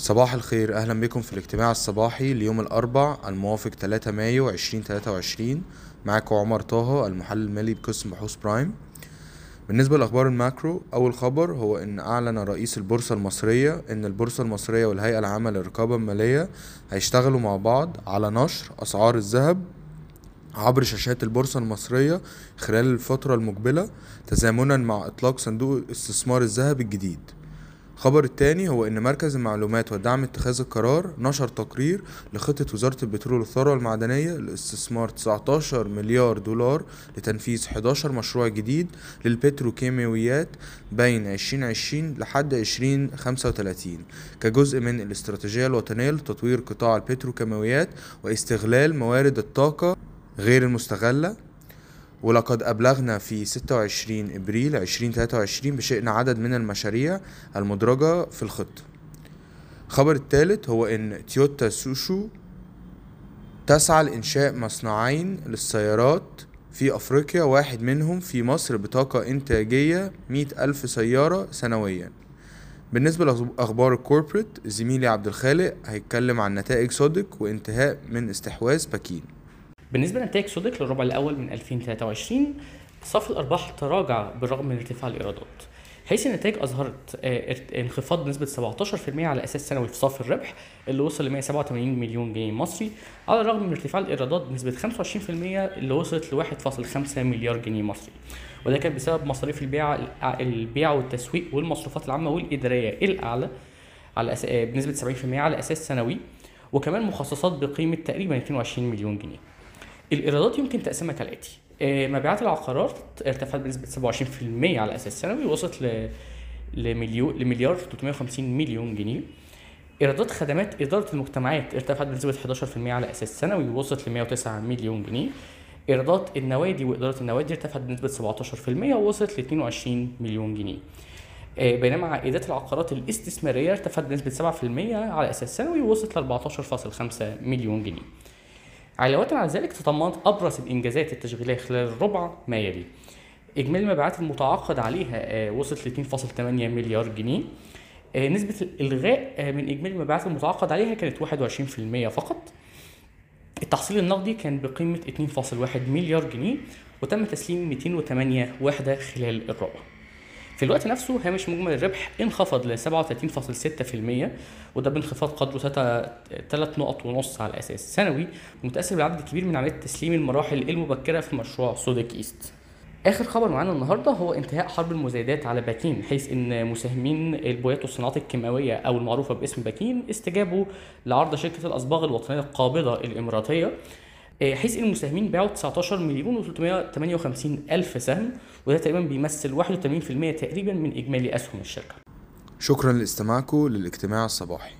صباح الخير. أهلا بكم في الاجتماع الصباحي ليوم الأربع الموافق 3 مايو 2023 معاكم عمر طه المحلل المالي بقسم بحوث Prime. بالنسبة لأخبار ال macro أول خبر هو إن أعلن رئيس البورصة المصرية إن البورصة المصرية والهيئة العامة للرقابة المالية هيشتغلوا مع بعض على نشر أسعار الذهب عبر شاشات البورصة المصرية خلال الفترة المقبلة تزامنا مع إطلاق صندوق استثمار الذهب الجديد. الخبر التاني هو إن مركز المعلومات ودعم اتخاذ القرار نشر تقرير لخطة وزارة البترول والثروة المعدنية لاستثمار 19 مليار دولار لتنفيذ 11 مشروع جديد للبتروكيماويات بين 2020 لحد 2035 كجزء من الاستراتيجية الوطنية لتطوير قطاع البتروكيماويات واستغلال موارد الطاقة غير المستغلة. ولقد أبلغنا في 26 إبريل 2023 بشأن عدد من المشاريع المدرجة في الخطة الخبر الثالث هو إن تويوتا تسوشو تسعى لإنشاء مصنعين للسيارات في أفريقيا واحد منهم في مصر بطاقة إنتاجية مئة ألف سيارة سنويا. بالنسبة لأخبار ال corporate زميلي عبد الخالق هيتكلم عن نتائج SODIC وانتهاء من استحواذ باكين بالنسبة لنتائج SODIC للربع الأول من 2023 صافي الأرباح تراجع بالرغم من ارتفاع الإيرادات حيث النتائج أظهرت آه، انخفاض بنسبة 17% على أساس سنوي في صافي الربح اللي وصل ل 187 مليون جنيه مصري على الرغم من ارتفاع الإيرادات بنسبة 25% اللي وصلت ل 1.5 مليار جنيه مصري وده كان بسبب مصاريف البيع البيع والتسويق والمصروفات العامة والإدارية الأعلى على. آه، بنسبة 70% على أساس سنوي وكمان مخصصات بقيمة تقريبا 22 مليون جنيه الإيرادات يمكن تقسيمها كالآتي. آه، مبيعات العقارات ارتفعت بنسبة 27% على أساس سنوي وصلت ل لمليون لمليار 350 مليون جنيه. إيرادات خدمات إدارة المجتمعات ارتفعت بنسبة 11% على أساس سنوي ووصلت ل 109 مليون جنيه. إيرادات النوادي وإدارة النوادي ارتفعت بنسبة 17% ووصلت ل 22 مليون جنيه. آه، بينما عائدات العقارات الاستثمارية ارتفعت بنسبة 7% على أساس سنوي ووصلت ل 14.5 مليون جنيه. علاوة على ذلك تضمنت أبرز الإنجازات التشغيلية خلال الربع ما يلي إجمالي المبيعات المتعاقد عليها آه، وصلت ل 2.8 مليار جنيه. آه، نسبة الإلغاء آه، من إجمالي المبيعات المتعاقد عليها كانت 21% فقط. التحصيل النقدي كان بقيمة 2.1 مليار جنيه وتم تسليم 208 وحدة خلال الربع. في الوقت نفسه هامش مجمل الربح انخفض ل 37.6% وده بانخفاض قدره 3 نقط ونص على أساس سنوي متأثر بالعدد الكبير من عملية تسليم المراحل المبكرة في مشروع SODIC East. آخر خبر معانا النهارده هو انتهاء حرب المزايدات على باكين حيث إن مساهمين البويات والصناعات الكيماوية أو المعروفة باسم باكين استجابوا لعرض شركة الأصباغ الوطنية القابضة الإماراتية حيث إن المساهمين باعوا 19 مليون و358 ألف سهم وده تقريبا بيمثل 81% تقريبا من إجمالي أسهم الشركة. شكرا لاستماعكم للاجتماع الصباحي.